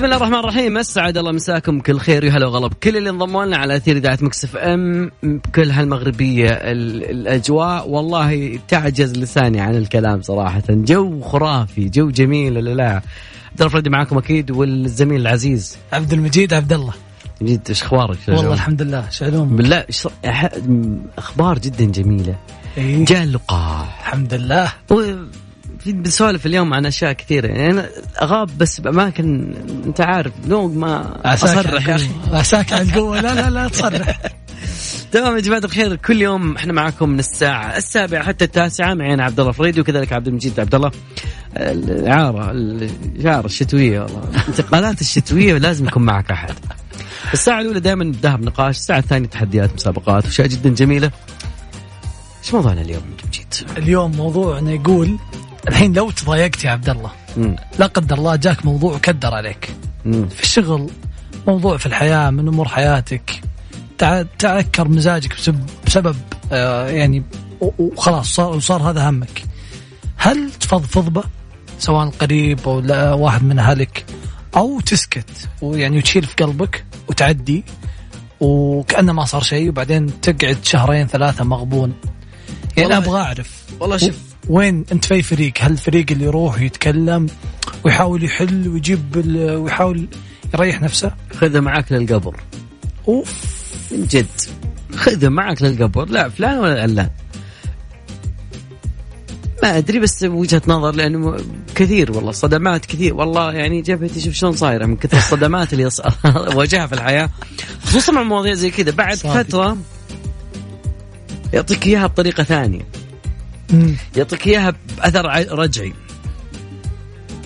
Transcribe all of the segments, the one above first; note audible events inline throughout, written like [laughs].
بسم الله الرحمن الرحيم. اسعد الله مساكم. كل خير وهلا وغلب. كل اللي انضموا لنا على أثير إذاعة Mix FM بكل هالمغربية الأجواء. والله تعجز لساني عن الكلام صراحة. جو خرافي جو جميل. ولا لا. عبد الفريدي معاكم أكيد والزميل العزيز. عبد المجيد عبد الله. جد إيش أخبارك؟ والله الحمد لله. شعلوم بالله أخبار جدا جميلة. إيه؟ جاء اللقاح. الحمد لله. بنسولف اليوم عن أشياء كثيرة. يعني أنا أغاب بس بأماكن أنت عارف لو ما اصرح يا أخي. عساك على القوه لا لا لا تصرح [laughs] تمام يا جماعة الخير كل يوم إحنا معكم من الساعة السابعة حتى التاسعة معنا عبد الله فريدي وكذلك عبد المجيد عبد الله. العاره الشعر الشتوية والله. الانتقالات الشتوية لازم يكون معك أحد. الساعة الأولى دائما نبداها بنقاش الساعة الثانية تحديات مسابقات واشياء جدا جميلة. إيش موضوعنا اليوم مجيد اليوم موضوعنا يقول الحين لو تضايقت يا عبد الله لا قدر الله جاك موضوع وكدر عليك. مم. في الشغل موضوع في الحياة من أمور حياتك. تعكر مزاجك بسبب, بسبب آه يعني وخلاص صار وصار هذا همك. هل تفضفض به سواء قريب أو لا واحد من أهلك. أو تسكت ويعني وتشيل في قلبك وتعدي. وكأنه ما صار شيء وبعدين تقعد شهرين ثلاثة مغبون. يعني أبغى أعرف. والله شوف وين انت في فريق؟ هل الفريق اللي يروح يتكلم ويحاول يحل ويجيب ويحاول يريح نفسه؟ خذه معك للقبر. أوف. من جد. خذه معك للقبر. لا فلان ولا علان. ما أدري بس وجهة نظر لأنه كثير والله صدمات كثير. والله يعني جبهتي شوف شلون صايره من كثر الصدمات اللي [laughs] واجهها في الحياة. خصوصا مع مواضيع زي كذا. بعد صادق. فترة يعطيك إياها بطريقة ثانية. يعطيك إياها بأثر رجعي.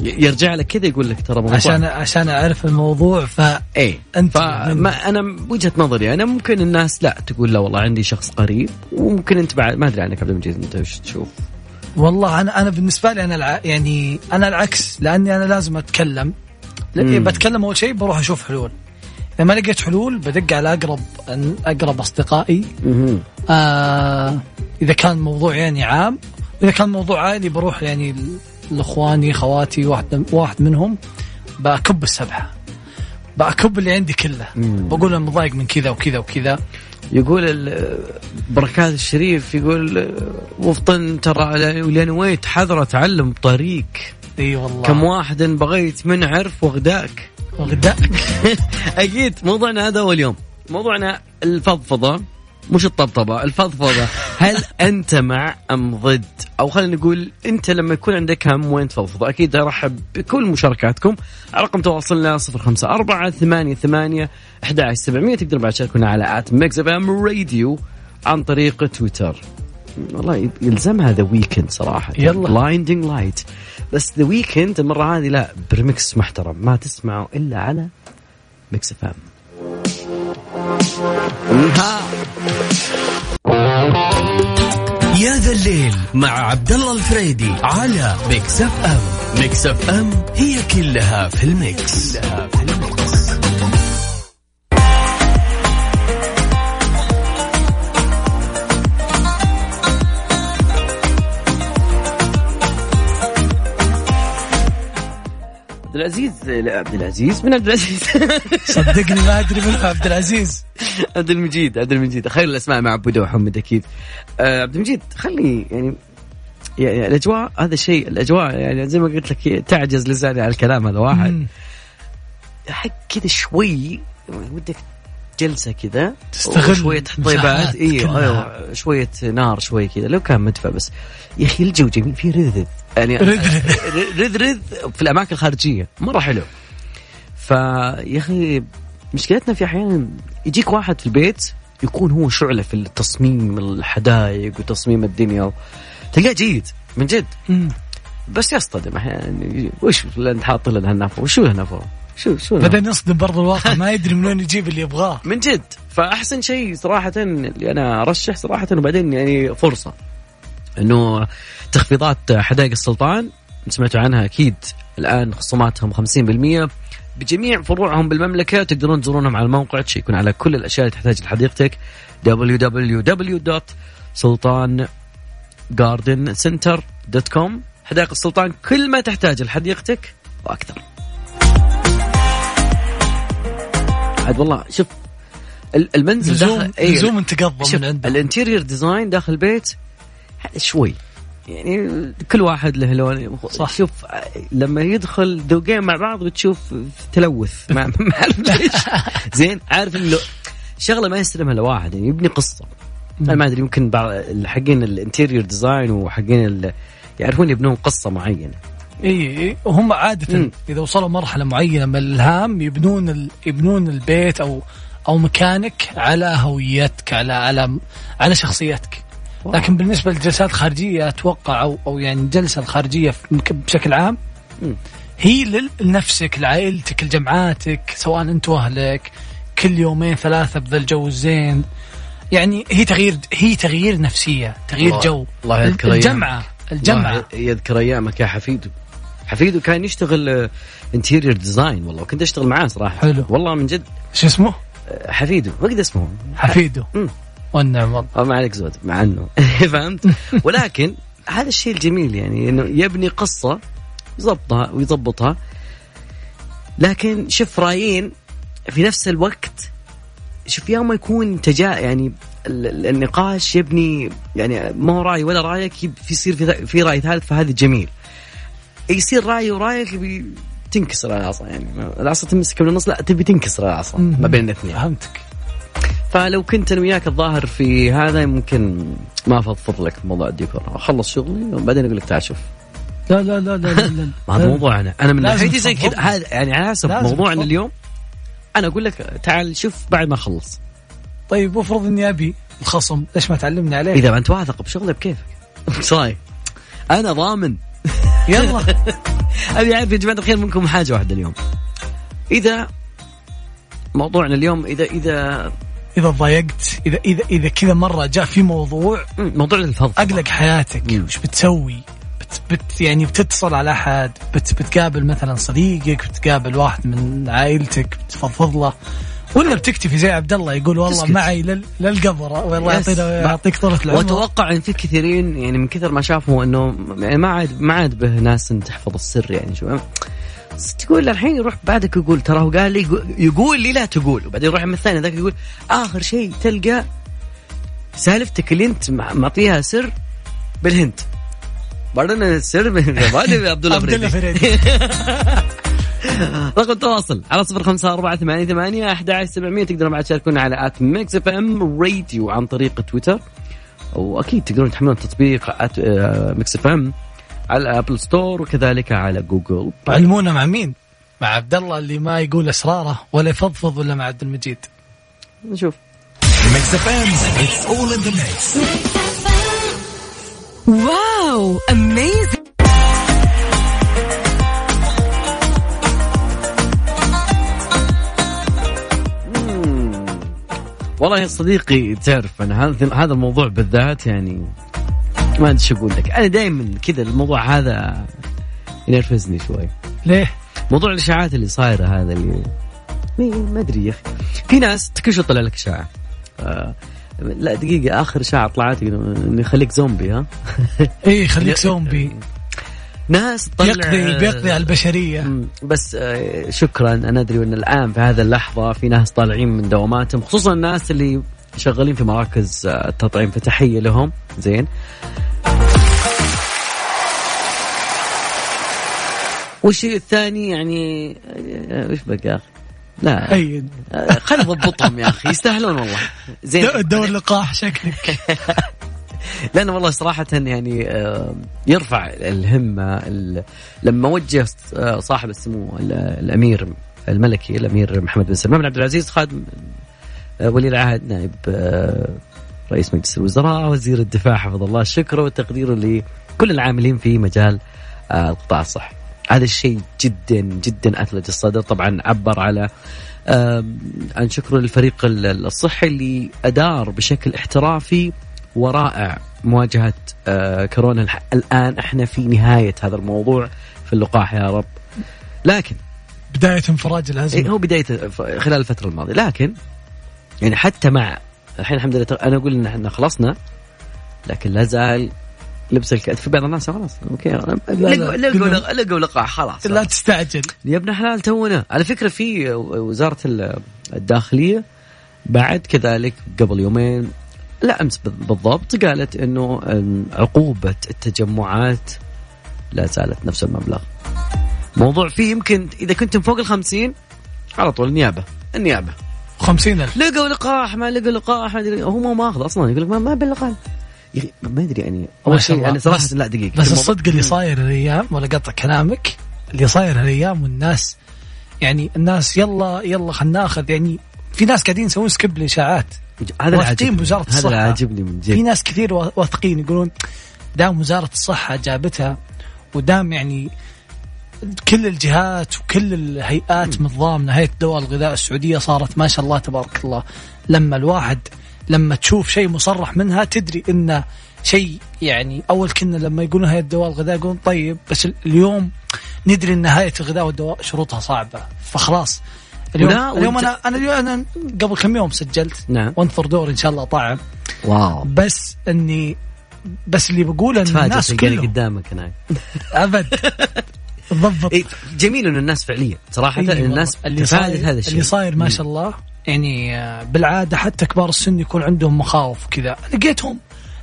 يرجع لك كذا يقول لك ترى موضوع عشان عشان أعرف الموضوع ف إيه. أنت فما أنا وجهة نظري أنا ممكن الناس لا تقول لا والله عندي شخص قريب وممكن أنت بعد ما أدري عنك عبد المجيد أنت وش تشوف؟ والله أنا أنا بالنسبة لي أنا الع... يعني أنا العكس لأني أنا لازم أتكلم. لأني بتكلم أول شيء بروح أشوف حلول. إذا ما لقيت حلول بدق على أقرب أقرب أصدقائي. آه إذا كان موضوع يعني عام واذا كان موضوع عائلي بروح يعني لإخواني خواتي واحد واحد منهم بكب السبحة. بكب اللي عندي كله. بقول أنا مضايق من كذا وكذا وكذا. يقول بركات الشريف يقول وفطن ترى لنويت حذرة تعلم بطريق إي والله. كم واحد بغيت من عرف وغداك. وغداك [laughs] أكيد موضوعنا هذا هو اليوم. موضوعنا الفضفضة. مش الطبطبة الفضفضة. [laughs] هل أنت مع أم ضد؟ أو خلينا نقول أنت لما يكون عندك هم وين تفضفض؟ أكيد أرحب بكل مشاركاتكم. رقم تواصلنا صفر خمسة أربعة ثمانية ثمانية أحد سبعمية. تقدر بعد تشاركونا على at Mix FM Radio عن طريق تويتر. والله يلزمها The Weeknd صراحة. يلا. Blinding Lights بس The Weeknd المرة هذه لا بريمكس محترم. ما تسمعه إلا على Mix FM. يا ذا الليل مع عبد الله الفريدي على Mix FM. Mix FM هي كلها في ال mix, كلها في ال mix. عبد العزيز لا عبد العزيز من عبد العزيز. [laughs] صدقني ما أدري من عبد العزيز. عبد المجيد عبد المجيد. خير الأسماء مع عبده وحمد أكيد. آه عبد المجيد خلي يعني يعني الأجواء هذا الشيء الأجواء يعني زي ما قلت لك تعجز لساني على الكلام هذا واحد. حق كذا شوي ودك جلسة كذا تستغل شوية طيبات. أيوه أيوه شوية نار شوي كذا. لو كان مدفع بس. يا أخي الجو جميل في رذذ. يعني رذ [laughs] رذ في الأماكن الخارجية. مرة حلو. فيا أخي مشكلتنا في أحيانا يجيك واحد في البيت يكون هو شعله في التصميم الحدائق وتصميم الدنيا تلقاه جيد من جد. بس يصطدم أحيانا. وش انت حاط له الهنافة؟ وشو الهنافة؟ شو شو بعدين يصدم برضو الواقع ما يدري من وين يجيب اللي يبغاه. من جد. فأحسن شيء صراحة اللي أنا أرشح صراحة وبعدين يعني فرصة إنه تخفيضات حدائق السلطان سمعتوا عنها أكيد الآن خصوماتهم 50% بجميع فروعهم بالمملكة تقدرون تزورونهم على الموقع تشيكون على كل الأشياء اللي تحتاج لحديقتك. www.sultangardencenter.com حدائق السلطان كل ما تحتاج لحديقتك وأكثر. عاد والله شوف المنزل داخل إيه، لزوم تقضى من عنده. ال interior design داخل البيت شوي. يعني كل واحد له لون. صح. شوف لما يدخل ذوقين مع بعض بتشوف تلوث. [laughs] ما أعرف ليش. زين عارف إنه شغلة ما يستلمها لواحد يعني يبني قصة. أنا ما أدري يمكن بعض حقين ال interior design وحقين يعرفون يبنون قصة معينة. إي وهم عاده مم. إذا وصلوا مرحلة معينة من الإلهام يبنون ال... يبنون البيت أو أو مكانك على هويتك على على على شخصيتك wow. لكن بالنسبة للجلسات الخارجية أتوقع أو أو يعني الجلسة الخارجية بشكل عام مم. هي لنفسك لعائلتك لجمعاتك سواء أنت وأهلك كل يومين ثلاثة بذا الجو الزين يعني هي تغيير هي تغيير نفسية تغيير الله جو الله يذكر الجمعة الجمعة يذكر أيامك يا حفيدو حفيدو كان يشتغل interior design والله. كنت أشتغل معاه صراحة. حلو. والله من جد. شو اسمه؟ حفيدو ما اسمه. حفيدو والنعم والله. ما عليك زود مع إنه. [laughs] فهمت؟ ولكن هذا الشيء الجميل يعني إنه يبني قصة يضبطها ويضبطها. لكن شوف رايين في نفس الوقت شوف يوم ما يكون تجا يعني النقاش يبني يعني ما هو رأي ولا رأيك يصير في في رأي ثالث فهذا جميل. يصير رايي ورايك تنكسر العصا يعني العصا تمسك من النص لا تبي تنكسر العصا ما بين الاثنين. فهمتك. فلو كنت أنا وياك الظاهر في هذا ممكن ما أفضفض لك موضوع الديكور. أخلص شغلي وبعدين أقول لك تعال شوف. لا لا لا لا لا [laughs] ما هذا موضوعنا أنا. من ناحيتي زي كذا. هذا يعني على حسب موضوعنا اليوم. أنا أقول لك تعال شوف بعد ما أخلص. طيب وافرض إني أبي الخصم ليش ما تعلمني عليه؟ إذا ما أنت واثق بشغله بكيفك إيش [laughs] رايك؟ أنا ضامن يلا. [laughs] أبي أعرف يا جماعة الخير منكم حاجة واحدة اليوم. إذا موضوعنا اليوم اذا اذا إذا ضايقت اذا اذا إذا كذا مرة جاء في موضوع موضوع الفضفضه أقلق حياتك. وش بتسوي؟ بت, بت يعني بتتصل على أحد بت بتقابل مثلا صديقك بتقابل واحد من عائلتك بتفضفض له. ولا بتكتفي زي عبد الله يقول والله تسكت. معي للقبر والله يعطينا يعطيك طولة العمر. وأتوقع إن في كثيرين يعني من كثر ما شافوا إنه يعني ما عاد ما عاد به ناس تحفظ السر يعني شو. تقول الحين يروح بعدك يقول ترى هو قال لي يقول لي لا تقول. وبعدين يروح من الثاني ذاك يقول آخر شيء تلقى سالفتك اللي أنت معطيها سر بالهند. بعدين السر [laughs] من عبد الله عبد الله [laughs] [laughs] رقم التواصل على صفر خمسة أربعة ثمانية ثمانية أحد عشر سبعمية. تقدرون بعد تشاركونا على at Mix FM Radio عن طريق تويتر. وأكيد تقدرون تحملون تطبيق at Mix FM على Apple Store وكذلك على جوجل علمونا مع مين؟ مع عبد الله اللي ما يقول اسراره ولا يفضفض ولا مع عبد المجيد. نشوف. ميكس إف إم اتس اول ان ذا ميكس واو اميزنج والله يا صديقي تعرف أنا هذا هذا الموضوع بالذات يعني ما أدري شو أقول لك. أنا دائما كذا الموضوع هذا ينرفزني شوي. ليه؟ موضوع الإشاعات اللي صايرة هذا اللي ما أدري يا أخي. في ناس كل طلع لك إشاعة. آه لا دقيقة آخر إشاعة طلعت إنه يخليك زومبي ها؟ اي يخليك [laughs] زومبي. ناس تطلع يقضي بيقضي على البشرية. بس آه، شكرا. أنا أدري أن الآن في هذه اللحظة في ناس طالعين من دواماتهم خصوصا الناس اللي شغالين في مراكز آه، التطعيم فتحية لهم. زين. والشيء الثاني يعني آه، وش بقى؟ لا. أيد خلي ضبطهم يا أخي يستاهلون والله. [laughs] زين. دور لقاح شكلك. [laughs] لأنه والله صراحة يعني آه، يرفع الهمة لما وجه آه، صاحب السمو الأمير الملكي الأمير محمد بن سلمان بن عبد العزيز خادم آه، ولي العهد نائب رئيس مجلس الوزراء وزير الدفاع حفظ الله الشكر والتقدير لكل العاملين في مجال القطاع الصحي. هذا الشيء جدا جدا أثلج الصدر. طبعا عبر على عن شكره للفريق الصحي اللي أدار بشكل احترافي ورائع مواجهة آه، كورونا. الآن إحنا في نهاية هذا الموضوع في اللقاح يا رب. لكن بداية انفراج الأزمة. إيه، هو بداية خلال الفترة الماضية. لكن يعني حتى مع الحين الحمد لله أنا أقول إن إحنا خلصنا لكن لا زال لبس الكتف في بعض الناس خلاص أوكي. لقوا لقوا لقوا لقاح خلاص. لا تستعجل. يا ابن حلال تونا. على فكرة في وزارة الداخلية بعد كذلك قبل يومين لا أمس بالضبط قالت إنه عقوبة التجمعات لا زالت نفس المبلغ. موضوع فيه يمكن إذا كنتم فوق الخمسين على طول النيابة النيابة. خمسين ألف. لقوا لقاح ما لقوا لقاح هو ما ماخذ أصلا يقول لك ما, ما باللقاح. ما أدري يعني أول شيء يعني صراحة لا دقيقة. بس الصدق اللي صاير الأيام ولا قطع كلامك اللي صاير الأيام والناس يعني الناس يلا يلا خلينا ناخذ يعني في ناس قاعدين يسوون سكيب الاشاعات هذا واثقين بوزارة الصحة. هذا عاجبني من جد. في ناس كثير واثقين يقولون دام وزارة الصحة جابتها ودام يعني كل الجهات وكل الهيئات متضامنة هيئة دواء الغذاء السعودية صارت ما شاء الله تبارك الله. لما الواحد لما تشوف شيء مصرح منها تدري انه شيء يعني أول كنا لما يقولون هيئة دواء الغذاء يقولون طيب بس اليوم ندري إن هيئة الغذاء والدواء شروطها صعبة. فخلاص اليوم لا اليوم أنا أنا اليوم أنا قبل كم يوم سجلت. نعم. وانثر دور إن شاء الله طعم واو. بس اني بس اللي بقوله إن الناس كلهم. قدامك هناك. [laughs] أبد. بالضبط. إيه جميل انه الناس فعليا. صراحة إيه الناس اللي صاير هذا الشيء. اللي صاير ما شاء الله يعني آه، بالعادة حتى كبار السن يكون عندهم مخاوف وكذا. لقيتهم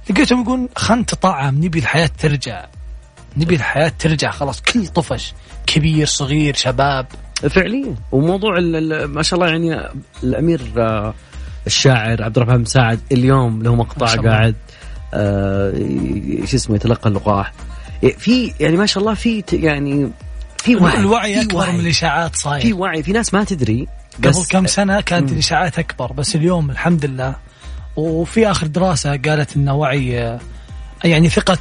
لقيتهم يقول خلنا نتطعم نبي الحياة ترجع. نبي الحياة ترجع خلاص. كل طفش كبير صغير شباب. فعليا. وموضوع ما شاء الله يعني الأمير آه، الشاعر عبد الرحمن مساعد اليوم له مقطع قاعد آه شو اسمه يتلقى اللقاح. في يعني ما شاء الله في يعني في وعي الوعي أكبر وعي. من الاشاعات صاير. في وعي. في ناس ما تدري قبل كم سنة كانت الاشاعات أكبر بس اليوم الحمد لله. وفي آخر دراسة قالت إن وعي يعني ثقة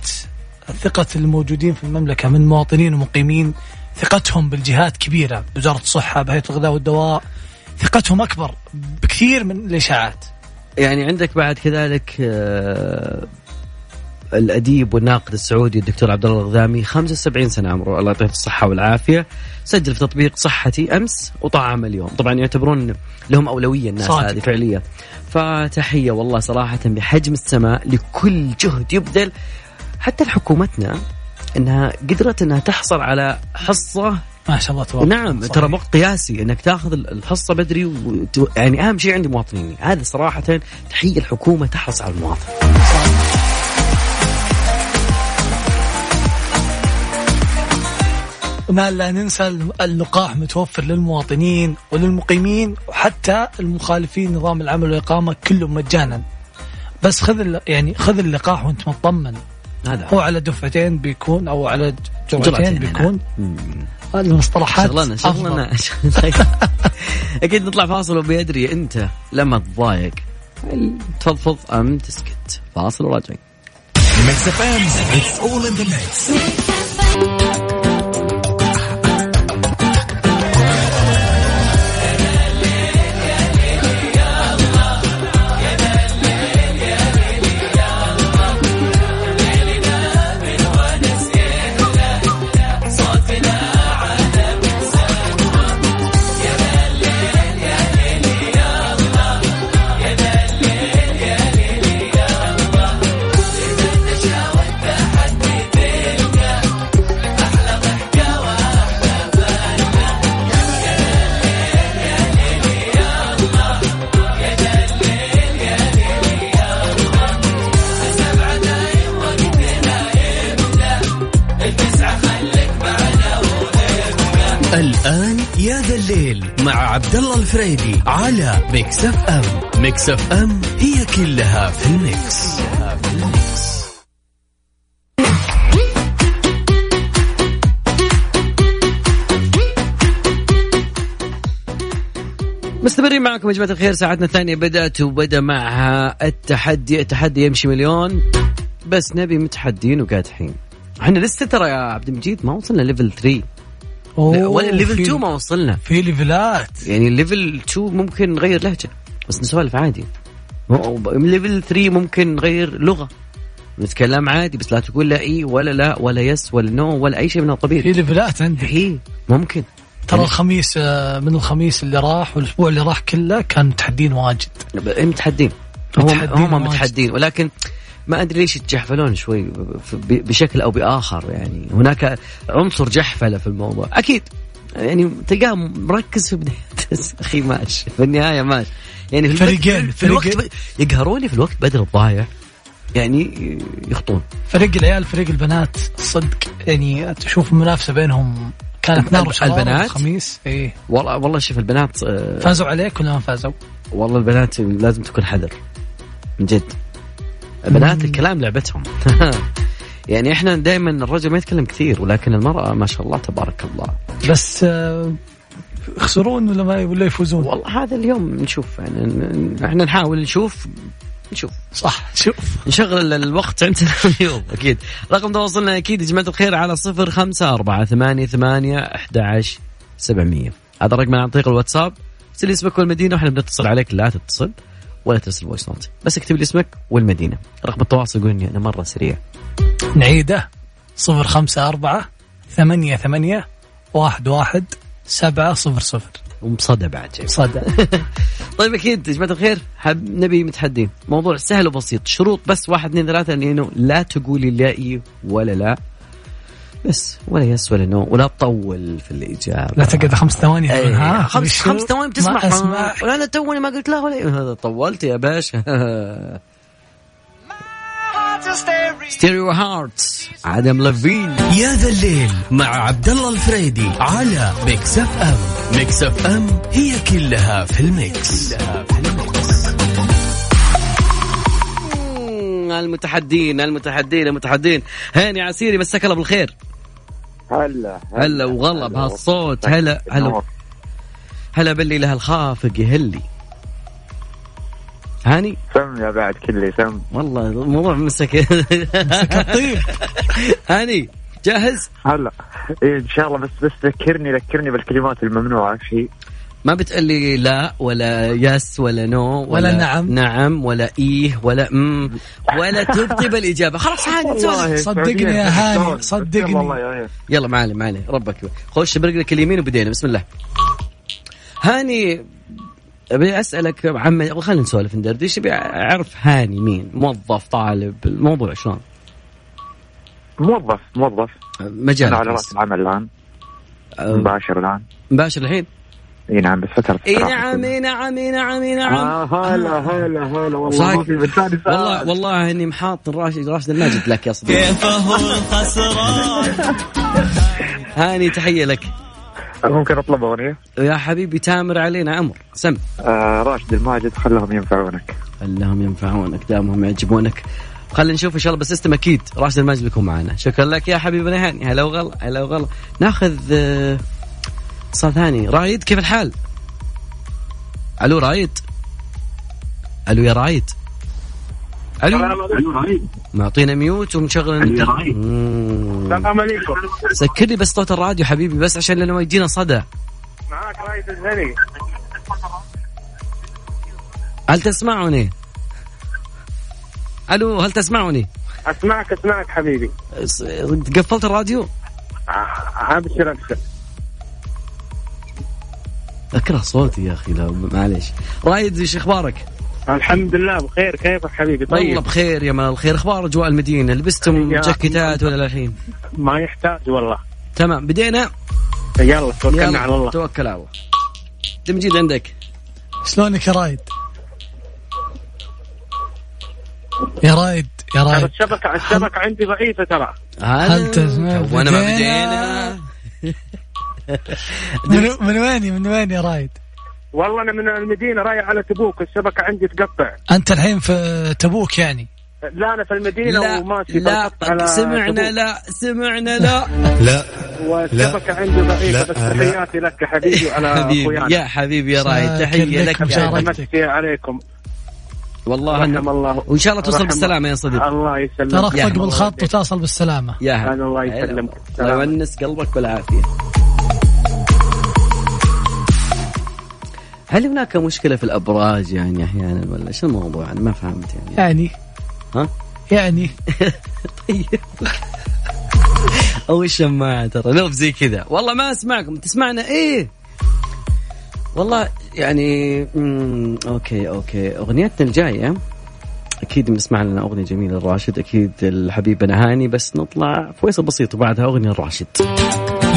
ثقة الموجودين في المملكة من مواطنين ومقيمين ثقتهم بالجهات كبيرة بوزاره الصحة بهيئة الغذاء والدواء ثقتهم أكبر بكثير من الإشاعات. يعني عندك بعد كذلك آه، الأديب والناقد السعودي الدكتور عبد الله الغذامي 75 سنة عمره. الله يعطيه الصحة والعافية. سجل في تطبيق صحتي أمس وطعم اليوم. طبعا يعتبرون لهم أولوية الناس صادق. هذه فعليا. فتحية والله صراحة بحجم السماء لكل جهد يبذل. حتى لحكومتنا إنها قدرت إنها تحصل على حصة ما شاء الله تبارك نعم صحيح. ترى وقت قياسي إنك تاخذ الحصة بدري و... يعني أهم شيء عندي مواطنيني هذا صراحة تحيه الحكومة تحرص على المواطن. ما لا ننسى اللقاح متوفر للمواطنين وللمقيمين وحتى المخالفين نظام العمل والإقامة كلهم مجانا بس خذ يعني خذ اللقاح وأنت مطمن هذا هو على دفعتين بيكون أو على جرعتين بيكون. هذه المصطلحات شغلنا شغلنا [laughs] أكيد نطلع فاصل وبيدري أنت لما تضايق. تفضفض أم تسكت. فاصل وراجعين. Mix FM. Mix FM هي كلها في ال mix, مستمرين معكم يا جماعة الخير ساعتنا الثانية بدأت وبدأ معها التحدي التحدي يمشي مليون بس نبي متحدين وقادحين. إحنا لسه ترى يا عبد المجيد ما وصلنا level 3 ولا level 2 ما وصلنا؟ في ليفلات يعني level 2 ممكن نغير لهجة بس نسولف عادي. level 3 ممكن نغير لغة. نتكلم عادي بس لا تقول لا إي ولا لا ولا yes ولا no ولا أي شيء من القبيل. في ليفلات عندي هي ممكن. ترى يعني الخميس آه، من الخميس اللي راح والأسبوع اللي راح كله كان متحدين واجد. متحدين. هم هم متحدين ولكن ما أدري ليش يتجحفلون شوي بشكل أو بآخر يعني. هناك عنصر جحفلة في الموضوع. أكيد. يعني تلقاه مركز في بداية. [laughs] أخي ماشي في النهاية ماشي يعني في فريقين في الوقت يقهروني في الوقت بدل الضايع. يعني يخطون. فريق العيال فريق البنات. صدق. يعني تشوف المنافسه بينهم كانت نار البنات؟ الخميس. إيه. والله والله شوف البنات آه، فازوا عليك ولا ما فازوا؟ والله البنات لازم تكون حذر. من جد. البنات الكلام لعبتهم. [laughs] يعني إحنا دائما الرجل ما يتكلم كثير ولكن المرأة ما شاء الله تبارك الله. بس آه، يخسرون ولا ما ولا يفوزون؟ والله هذا اليوم نشوف يعني إحنا نحاول نشوف نشوف. صح شوف. نشغل الوقت عندنا [laughs] اليوم أكيد. رقم تواصلنا أكيد يا جماعة الخير على صفر خمسة أربعة ثمانية ثمانية أحد سبعمية. هذا رقم عن طريق الواتساب. ارسل اسمك والمدينة وإحنا بنتصل عليك لا تتصل. ولا ترسل voice note بس اكتب لي اسمك والمدينة. رقم التواصل يقول إني أنا مرة سريع. نعيده. صفر خمسة أربعة ثمانية ثمانية واحد واحد سبعة صفر صفر. ومصدى بعد صدى [laughs] طيب أكيد يا جماعة الخير حب نبي متحدين. موضوع سهل وبسيط. شروط بس واحد اثنين ثلاثة انه لا تقولي لا إي ولا لا. بس ولا yes ولا no ولا تطول في الإجابة. لا تقعد خمس ثواني أيه. ها خمس خمس ثواني بتسمع ما أسمع. أنا توني ما قلت لا ولا هذا طولت يا باشا. ستيريو هارت عدم لافين يا ذا الليل مع عبد الله الفريدي على ميكس اف ام ميكس اف ام هي كلها في الميكس, كلها في الميكس. المتحدين المتحدين المتحدين. هاني عسيري مساك الله بالخير. هلا هلا وغلا بهالصوت. هلا هلا. هلا باللي لها الخافق يهلي. هاني؟ سم يا بعد كلي سم. والله الموضوع مسك. مسك الطيب. [laughs] هاني جاهز؟ هلا. إيه إن شاء الله بس بس ذكرني ذكرني بالكلمات الممنوعة في ما بتقول لي لا ولا yes ولا no ولا, ولا نعم. نعم ولا إيه ولا ام ولا تبطي [laughs] بالإجابة. خلاص هاني صدقني يا هاني صدقني. يلا معلم معلم ربك خش برجلك اليمين وبدينا. بسم الله. هاني أبي أسألك عم خلينا نسولف ندردش. أبي أعرف هاني مين؟ موظف طالب الموضوع شلون؟ موظف موظف. مجال أنا على رأس العمل الآن. مباشر الآن. مباشر الحين؟ إي نعم بس فترة إي نعم إي نعم إي نعم إي نعم. آه هلا هلا هلا والله والله والله إني محاط راشد راشد الماجد لك يا صديقي. كيف هو الخسران؟ [laughs] هاني تحية لك. ممكن أطلب أغنية؟ يا حبيبي تامر علينا أمر سم. آه راشد الماجد خلهم ينفعونك. خلهم ينفعونك دامهم يعجبونك. خلينا نشوف إن شاء الله بس أكيد. راشد الماجد بيكون معنا. شكرا لك يا حبيبنا هاني هلا وغلا هلا وغلا. ناخذ آه، اتصال ثاني. رايد كيف الحال؟ ألو رايد؟ ألو يا رايد. ألو. معطينا ميوت ومشغل السلام عليكم. سكر لي بس صوت الراديو حبيبي بس عشان لأنه يجينا صدى. معك رايد الهني هل تسمعني؟ ألو هل تسمعني؟ أسمعك أسمعك حبيبي. قفلت الراديو؟ أبشر أبشر. اكره صوتي يا أخي لا معليش. رايد إيش أخبارك؟ الحمد لله بخير كيفك حبيبي؟ طيب. والله بخير يا مال الخير أخبار أجواء المدينة لبستم جاكيتات ولا الحين؟ ما يحتاج والله. تمام بدينا؟ يلا توكلنا على الله. توكل على الله. تمجيد عندك. شلونك يا رايد؟ يا رايد يا رايد الشبكة الشبكة عندي ضعيفة ترى. هل تسمع وأنا ما بدينا؟ [laughs] [laughs] من, من وين من وين يا رايد؟ والله أنا من المدينة رايح على تبوك الشبكة عندي تقطع. أنت الحين في تبوك يعني؟ لا أنا في المدينة لا وماشي لا على سمعنا لا سمعنا لا. لا والشبكة عندي ضعيفة بس تحياتي لك حبيبي [laughs] وعلى حبيبي يا حبيبي يا رايد تحية لك مشاركتك عليكم. والله رحم الله. وإن شاء الله توصل بالسلامة يا صديقي. الله يسلمك. ترفق بالخط وتصل بالسلامة. يا هلا الله يسلمك. الله يونس قلبك بالعافيه هل هناك مشكلة في الأبراج يعني أحيانا ولا إيش الموضوع؟ أنا ما فهمت يعني. يعني. ها؟ يعني. [laughs] طيب. أو الشماعة ترى لو زي كذا. والله ما أسمعكم. تسمعنا؟ إيه. والله يعني مم. okay okay. أغنيتنا الجاية أكيد بنسمع لنا أغنية جميلة الراشد أكيد الحبيب أنا هاني بس نطلع فويصل بسيط وبعدها أغنية الراشد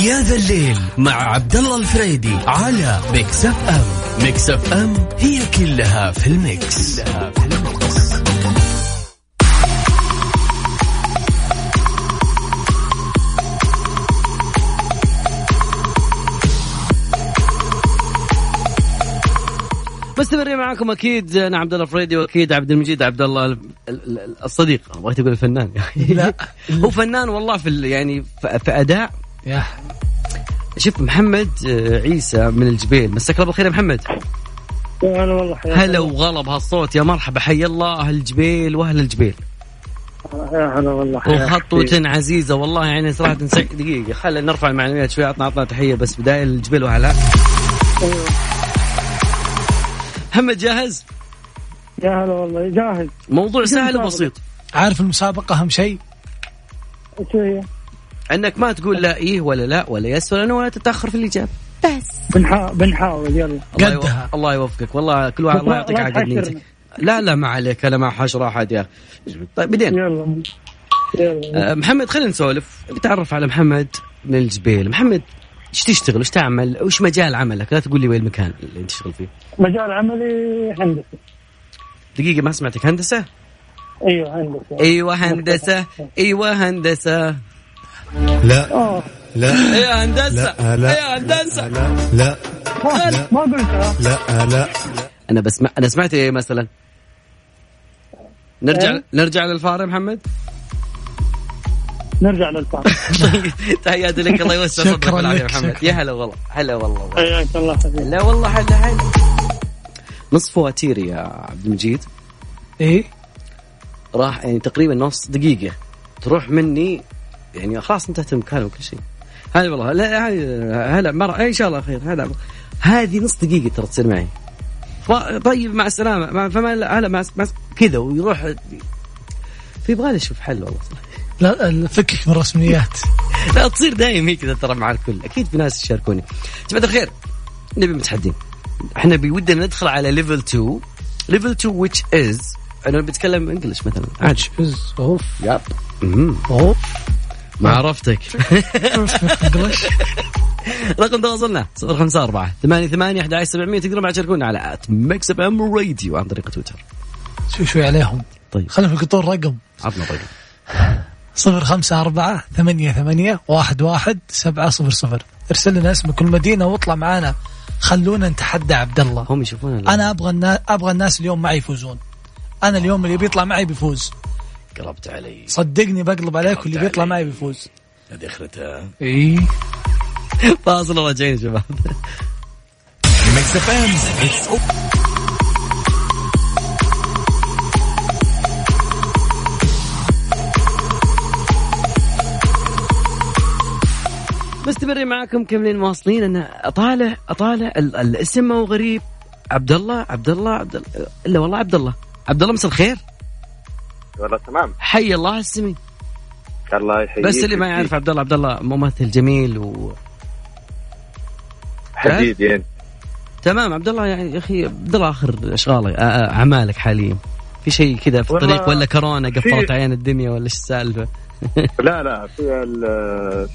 يا ذا الليل مع عبد الله الفريدي على Mix FM Mix FM هي كلها في ال mix, كلها في ال mix. مستمرين معاكم أكيد أنا عبد الله الفريدي وأكيد عبد المجيد عبد الله الصديق. بغيت أقول الفنان. [laughs] لا. هو فنان والله في يعني في أداء. يا. شوف محمد آه، عيسى من الجبيل. مساك الله بالخير يا محمد. هلا والله هلا وغلب هالصوت. يا مرحبا حي الله أهل الجبيل وأهل الجبيل. يا هلا والله وخطوة عزيزة والله يعني صراحة دقيقة. خلينا نرفع المعنويات شوي عطنا عطنا تحية بس بداية الجبيل وأهلها. أيوه. محمد جاهز؟ يا هلا والله جاهز. موضوع سهل وبسيط. عارف المسابقة أهم شيء؟ إيش هي؟ أنك ما تقول لا إيه ولا لا ولا يس ولا نو ولا تتأخر في الإجابة. بس. بنحاول بنحاول يلا. قدها. الله يوفقك. والله كل واحد الله يعطيك عقل نيتك. لا لا ما عليك. أنا ما حشر احد يا طيب بدين يلا. يلا. أه محمد خلينا نسولف. بتعرف على محمد من الجبيل. محمد إيش تشتغل؟ إيش تعمل؟ وش مجال عملك؟ لا تقول لي وين المكان اللي أنت تشتغل فيه. مجال عملي هندسة. دقيقة ما سمعتك. هندسة؟ أيوه هندسة. أيوه هندسة. أيوه هندسة. لا. أوه. لا. يا هندسة؟ لا. لا. يا هندسة؟ لا. لا. لا. ما قلتها لا. لا. أنا بسمع أنا سمعت إيه مثلا؟ نرجع إيه؟ نرجع للفار محمد؟ نرجع للفار. [laughs] تحياتي لك الله يوسع صدرك يا محمد. يا هلا والله هلا والله حياك الله حبيبي. لا والله هلا هلا. نص فواتير يا عبد المجيد. إيه؟ راح يعني تقريبا نص دقيقة. تروح مني يعني خلاص انتهت المكالمه وكل شيء. هذه والله لا هلا مرة إن شاء الله خير هلا. هذه نص دقيقة ترى تصير معي. طيب مع السلامة فما هلا مع كذا ويروح. في يبغى أشوف حل والله لا فكك من الرسميات. [laughs] لا تصير دايم هي كذا ترى مع الكل. أكيد في ناس يشاركوني. جماعة الخير نبي متحدين. إحنا بودنا ندخل على level 2 level 2 which is أنا بتكلم English مثلا. عادي أوف. yep أوف. ما عرفتك. [laughs] رقم تواصلنا صفر خمسة أربعة ثمانية ثمانية أحد عشر سبعمية تقدرون بعد تشاركونا على at Mix FM Radio عن طريق تويتر. شوي شوي عليهم. طيب. خلينا في القطور رقم. عطنا رقم صفر خمسة أربعة ثمانية ثمانية واحد واحد سبعة صفر صفر. ارسل لنا اسمك والمدينة واطلع معانا. خلونا نتحدى عبد الله. هم يشوفون أنا أبغى الناس أبغى الناس اليوم معي يفوزون. أنا اليوم اللي بيطلع معي بيفوز. قلبت علي. صدقني بقلب عليك واللي بيطلع معي بيفوز. هذه آخرتها. إي. [laughs] فاصل راجعين شباب مستمرين معكم كملين مواصلين. أنا أطالع أطالع الاسم مو غريب عبد الله عبد الله عبد الله إلا والله عبد الله. عبد الله مساء الخير. والله تمام. حي الله السمين الله يحييك. بس اللي ما يعرف عبد الله عبد الله ممثل جميل و حبيبي انت تمام عبد الله يعني يا أخي عبد الله آخر اشغالك أعمالك حاليا. في شيء كذا في الطريق ولا كورونا قفلت عين الدنيا ولا إيش السالفة؟ [laughs] لا لا في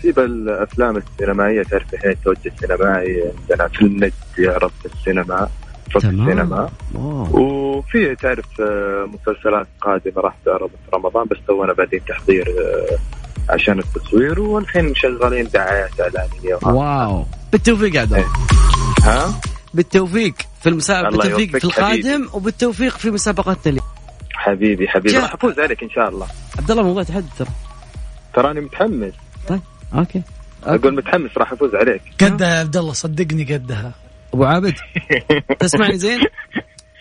في بالأفلام السينمائية تعرف الحين التوجه السينمائي عندنا في النت يعرض في السينما. في السينما. وفي تعرف آه، مسلسلات قادمة راح تعرض في رمضان بس تونا بعدين تحضير آه، عشان التصوير والحين شغالين دعايات إعلانية. واو. بالتوفيق عبد إيه. ها؟ بالتوفيق في المسابقه بالتوفيق في القادم حبيبي. وبالتوفيق في مسابقتنا اللي حبيبي حبيبي. راح افوز عليك إن شاء الله. عبد الله موضوع تحدي ترى. تراني متحمس. طيب okay, okay. أقول متحمس راح أفوز عليك. قدها يا عبد الله صدقني قدها. أبو عابد [laughs] تسمعني زين؟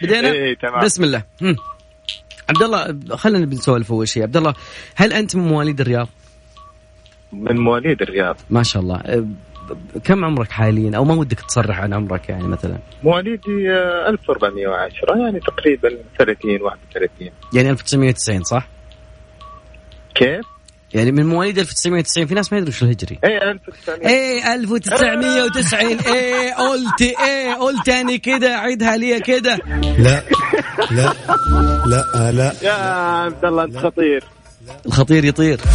بدينا؟ إيه تمام بسم الله مم. عبد الله خلينا بنسولف أول شيء عبد الله هل أنت من مواليد الرياض؟ من مواليد الرياض ما شاء الله أه، كم عمرك حاليا أو ما ودك تصرح عن عمرك يعني مثلا؟ مواليدي 1410 أه، يعني تقريبا 30 31 يعني 1990 صح؟ كيف؟ يعني من مواليد 1990 في ناس ما يدروا شو الهجري. اي 1900 اي 1990 اي قلت إيه قلت تاني كده عيدها لي كده. لا لا لا لا. يا عبد الله أنت خطير. الخطير يطير. [laughs]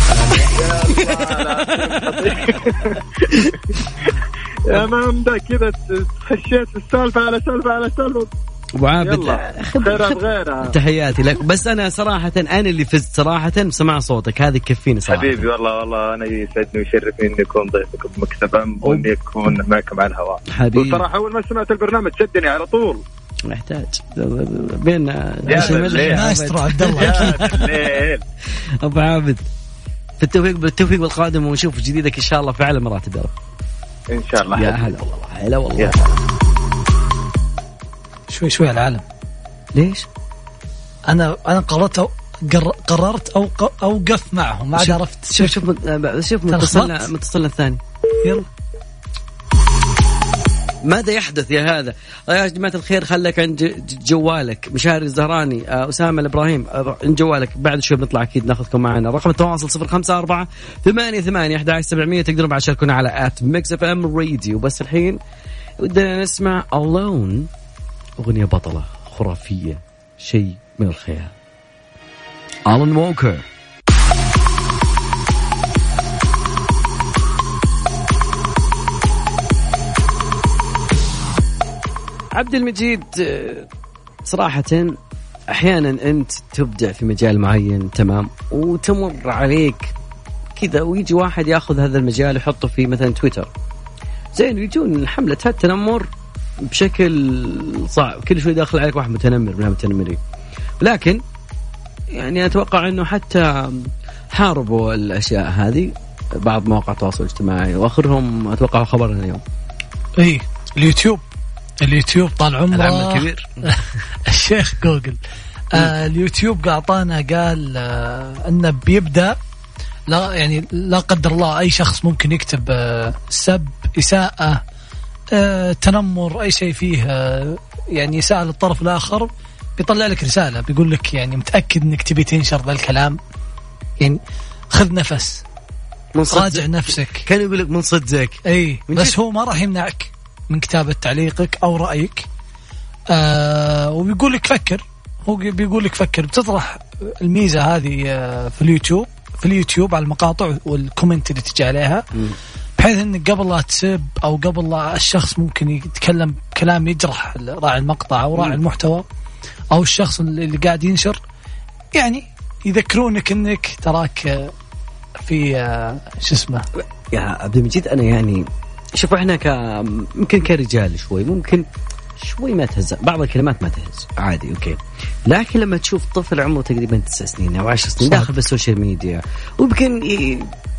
يا مامدا كذا خشيت السالفة على سالفة على سالفة. ابو عابد يلا خيرها بغيرها تحياتي لك. بس أنا صراحة أنا اللي فزت صراحة بسمع صوتك. هذه تكفيني صراحة. حبيبي والله والله. أنا يسعدني ويشرفني إني أكون ضيفكم بمكتب ام وإني أكون معكم على الهواء. حبيبي. وصراحه أول ما سمعت البرنامج شدني على طول. نحتاج. بين مايسترو عبد الله. يا أبو عابد في التوفيق بالتوفيق بالقادم ونشوف جديدك إن شاء الله في أعلى مراتب. يا رب إن شاء الله. يا هلا والله هلا والله. شوي شوي على العالم. ليش؟ أنا أنا قررت قررت أوقف معهم ما عاد عرفت. شوف شوف شوف متصلنا متصلنا الثاني. يلا. ماذا يحدث يا هذا؟ يا جماعة الخير خلك عند جوالك. مشاري الزهراني آه، أسامة الإبراهيم آه، عند جوالك. بعد شوي بنطلع أكيد ناخذكم معنا. رقم التواصل 054 88 8 11 700 تقدرون بعد تشاركونا على at Mix FM Radio بس الحين ودنا نسمع Alone أغنية بطلة خرافية شيء من الخيال. ألان ووكر عبد المجيد آه، صراحة أحيانا أنت تبدع في مجال معين تمام وتمر عليك كذا ويجي واحد ياخذ هذا المجال يحطه في مثلا تويتر. زين يجون حملة التنمر بشكل صعب. كل شوي داخل عليك واحد متنمر من المتنمرين. لكن يعني أتوقع إنه حتى حاربوا الأشياء هذه بعض مواقع التواصل الاجتماعي وآخرهم أتوقع خبرنا اليوم. إي اليوتيوب. اليوتيوب طال عمره. الكبير [laughs] الشيخ جوجل. آه اليوتيوب اعطانا قال آه إنه بيبدأ لا يعني لا قدر الله أي شخص ممكن يكتب آه سب إساءة تنمر أي شيء فيه آه يعني اساءه للطرف الآخر بيطلع لك رسالة بيقول لك يعني متأكد إنك تبي تنشر ذا الكلام. يعني خذ نفس من راجع نفسك. كان يقول لك من صدقك. إي من بس جد؟ هو ما راح يمنعك من كتابة تعليقك أو رأيك. آه وبيقول لك فكر. هو بيقول لك فكر. بتطرح الميزة هذه آه في اليوتيوب في اليوتيوب على المقاطع وال comment اللي تجي عليها. بحيث انك قبل لا تسب أو قبل لا الشخص ممكن يتكلم كلام يجرح راعي المقطع أو راعي المحتوى أو الشخص اللي قاعد ينشر. يعني يذكرونك إنك تراك في شو اسمه؟ يا عبد المجيد أنا يعني شوف إحنا ك يمكن كرجال شوي ممكن شوي ما تهز. بعض الكلمات ما تهز. عادي okay. لكن لما تشوف طفل عمره تقريبا تسع سنين أو عشر سنين. داخل بال social media ويمكن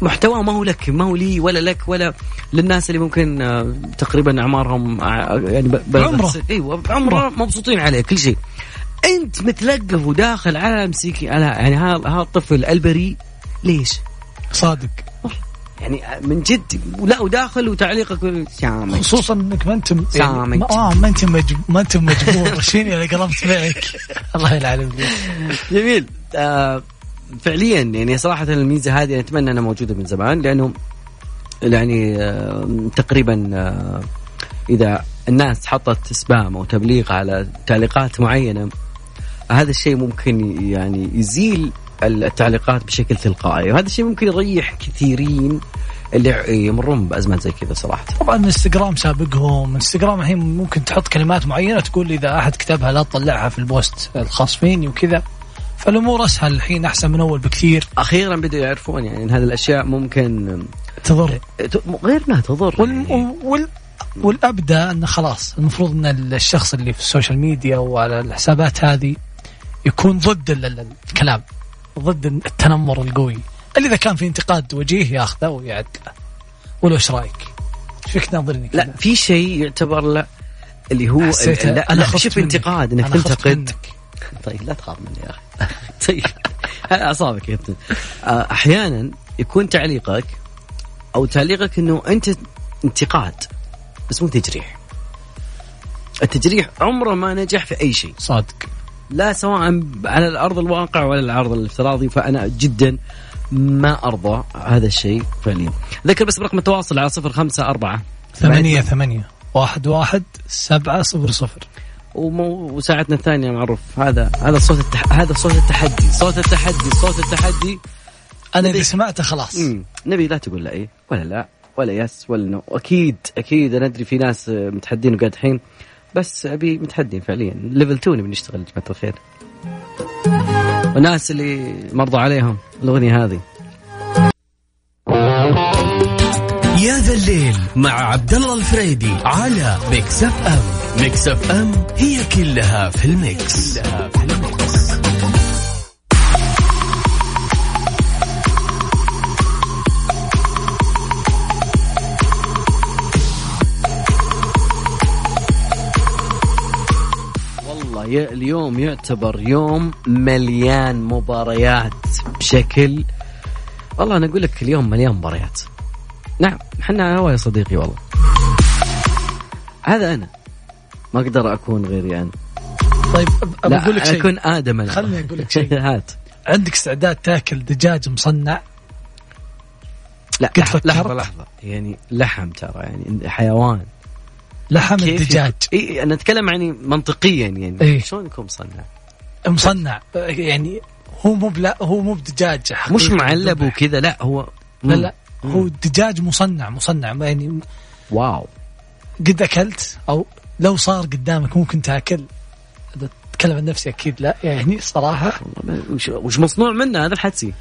محتواه ما هو لك ما هو لي ولا لك ولا للناس اللي ممكن آه، تقريبا أعمارهم آه، يعني بعمره. أيوه بعمره مبسوطين عليه كل شيء. أنت متلقف وداخل على مسيكين على يعني ها الطفل البريء ليش؟ صادق. يعني من جد ولا وداخل وتعليقك سامج خصوصا إنك ما أنت يعني سامج. ما, آه ما أنت مجب... ما أنت مجبور. شيني أنا قربت معك الله يلعن جميل. آه فعليا يعني صراحة الميزة هذه أتمنى أنها موجودة من زمان لأنه يعني آه تقريبا آه إذا الناس حطت سبام أو تبليغ على تعليقات معينة هذا الشيء ممكن يعني يزيل التعليقات بشكل تلقائي. وهذا الشيء ممكن يريح كثيرين اللي يمرون بأزمات زي كذا صراحة. طبعا إنستغرام سابقهم. إنستغرام الحين ممكن تحط كلمات معينة تقول إذا أحد كتبها لا تطلعها في البوست الخاص فيني وكذا. فالأمور أسهل الحين أحسن من أول بكثير. أخيرا بدأوا يعرفون يعني أن هذه الأشياء ممكن تضر. غير إنها تضر وال... يعني. وال... والأبدى إنه خلاص المفروض إن الشخص اللي في ال social media وعلى الحسابات هذه يكون ضد ال- ال- الكلام. ضد التنمر القوي اللي إذا كان في انتقاد وجيه ياخذه ويعدله ولو إيش رأيك؟ إيش فيك كذا؟ لا في شيء يعتبر لا اللي هو لا, خفت شوف. انتقاد إنك تنتقد. طيب لا تخاف مني يا أخي [laughs] طيب أعصابك يا كابتن آه، أحيانا يكون تعليقك أو تعليقك إنه أنت انتقاد بس مو تجريح التجريح عمره ما نجح في أي شيء صادق لا سواء على الأرض الواقع ولا العرض الافتراضي فأنا جدا ما أرضى هذا الشيء فعليا. ذكر بس برقم التواصل على صفر خمسة أربعة. ثمانية ثمانية. واحد واحد سبعة صفر صفر. وساعتنا الثانية معروف. هذا هذا صوت التح... هذا صوت التحدي. صوت التحدي صوت التحدي. أنا إذا سمعته خلاص. مم. نبي لا تقول لا إيه. ولا لا ولا yes ولا no. أكيد أكيد. أنا أدري في ناس متحدين وقاعد الحين. بس أبي متحدين فعليا. level 2 نبي نشتغل يا جماعة الخير. والناس اللي مرضى عليهم الأغنية هذه. يا ذا الليل مع عبد الله الفريدي على Mix FM Mix F M هي كلها في ال mix, كلها في ال mix. والله اليوم يعتبر يوم مليان مباريات بشكل والله أنا أقول لك اليوم مليان مباريات. نعم إحنا هوا يا صديقي والله. هذا أنا. ما أقدر أكون غيري أنا. طيب أقول لك شيء. أكون آدم أنا. خليني أقول لك شيء. [laughs] هات. عندك استعداد تاكل دجاج مصنع؟ لا لحظة, لحظة لحظة. يعني لحم ترى يعني حيوان. لحم الدجاج. اي أنا أتكلم يعني منطقيا يعني. إيه؟ شلون يكون مصنع؟ مصنع يعني هو مو بلا هو مو بدجاج مش معلب وكذا لا هو لا لا هو دجاج مصنع مصنع. يعني واو. قد أكلت أو لو صار قدامك ممكن تاكل. اتكلم عن نفسي أكيد لا. يعني صراحة وش, وش مصنوع منه هذا الحدسي؟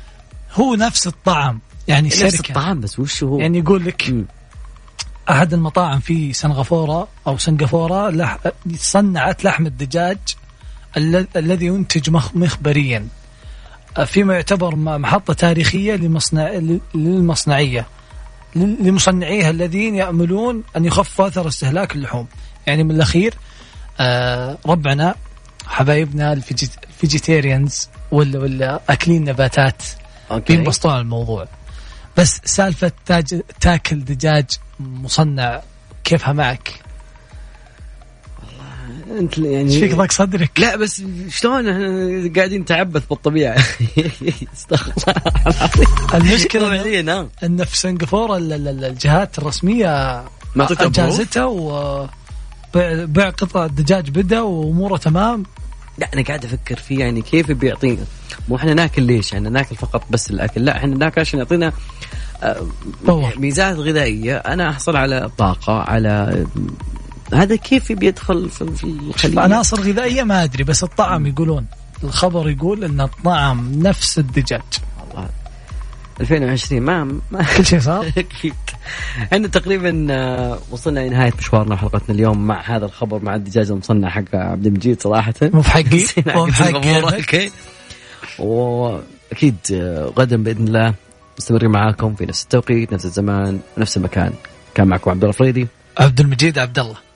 هو نفس الطعم. يعني نفس الطعم بس وش هو؟ يعني يقول لك. أحد المطاعم في سنغافورة أو سنغافورة لح... صنعت لحم الدجاج الذي ينتج مخبريا. فيما يعتبر محطة تاريخية لمصنع للمصنعية. لمصنعيها الذين يأملون أن يخفوا أثر استهلاك اللحوم. يعني من الأخير آه ربعنا حبايبنا الفيجيتيريانز ولا ولا أكلين نباتات بينبسطون على الموضوع. بس سالفة تاج تاكل دجاج مصنع كيفها معك؟ أنت يعني إيش فيك ضاق صدرك؟ لا بس شلون إحنا قاعدين نتعبث بالطبيعة؟ [laughs] استغفر المشكلة [laughs] فعليا إن في سنغافورة الجهات الرسمية ما أجازتها و بيع قطع الدجاج بدأ وأموره تمام. لا أنا قاعد أفكر فيه يعني كيف بيعطينا مو إحنا ناكل ليش؟ يعني ناكل فقط بس الأكل لا إحنا ناكل عشان يعطينا ميزات غذائية. أنا أحصل على طاقة على هذا كيف بيدخل في الخلية عناصر غذائية ما أدري بس الطعم يقولون. الخبر يقول أن الطعم نفس الدجاج. والله. 2020 ما ما كل شيء صار؟ أكيد [laughs] [laughs] إحنا تقريبا وصلنا لنهايه مشوارنا حلقتنا اليوم مع هذا الخبر. مع الدجاج المصنع حق عبد المجيد صراحة. مو بحقي [laughs] مو بحقي. وأكيد غدا بإذن الله مستمرين معاكم في نفس التوقيت نفس الزمان ونفس المكان. كان معكم عبد الله الفريدي عبد المجيد عبد الله.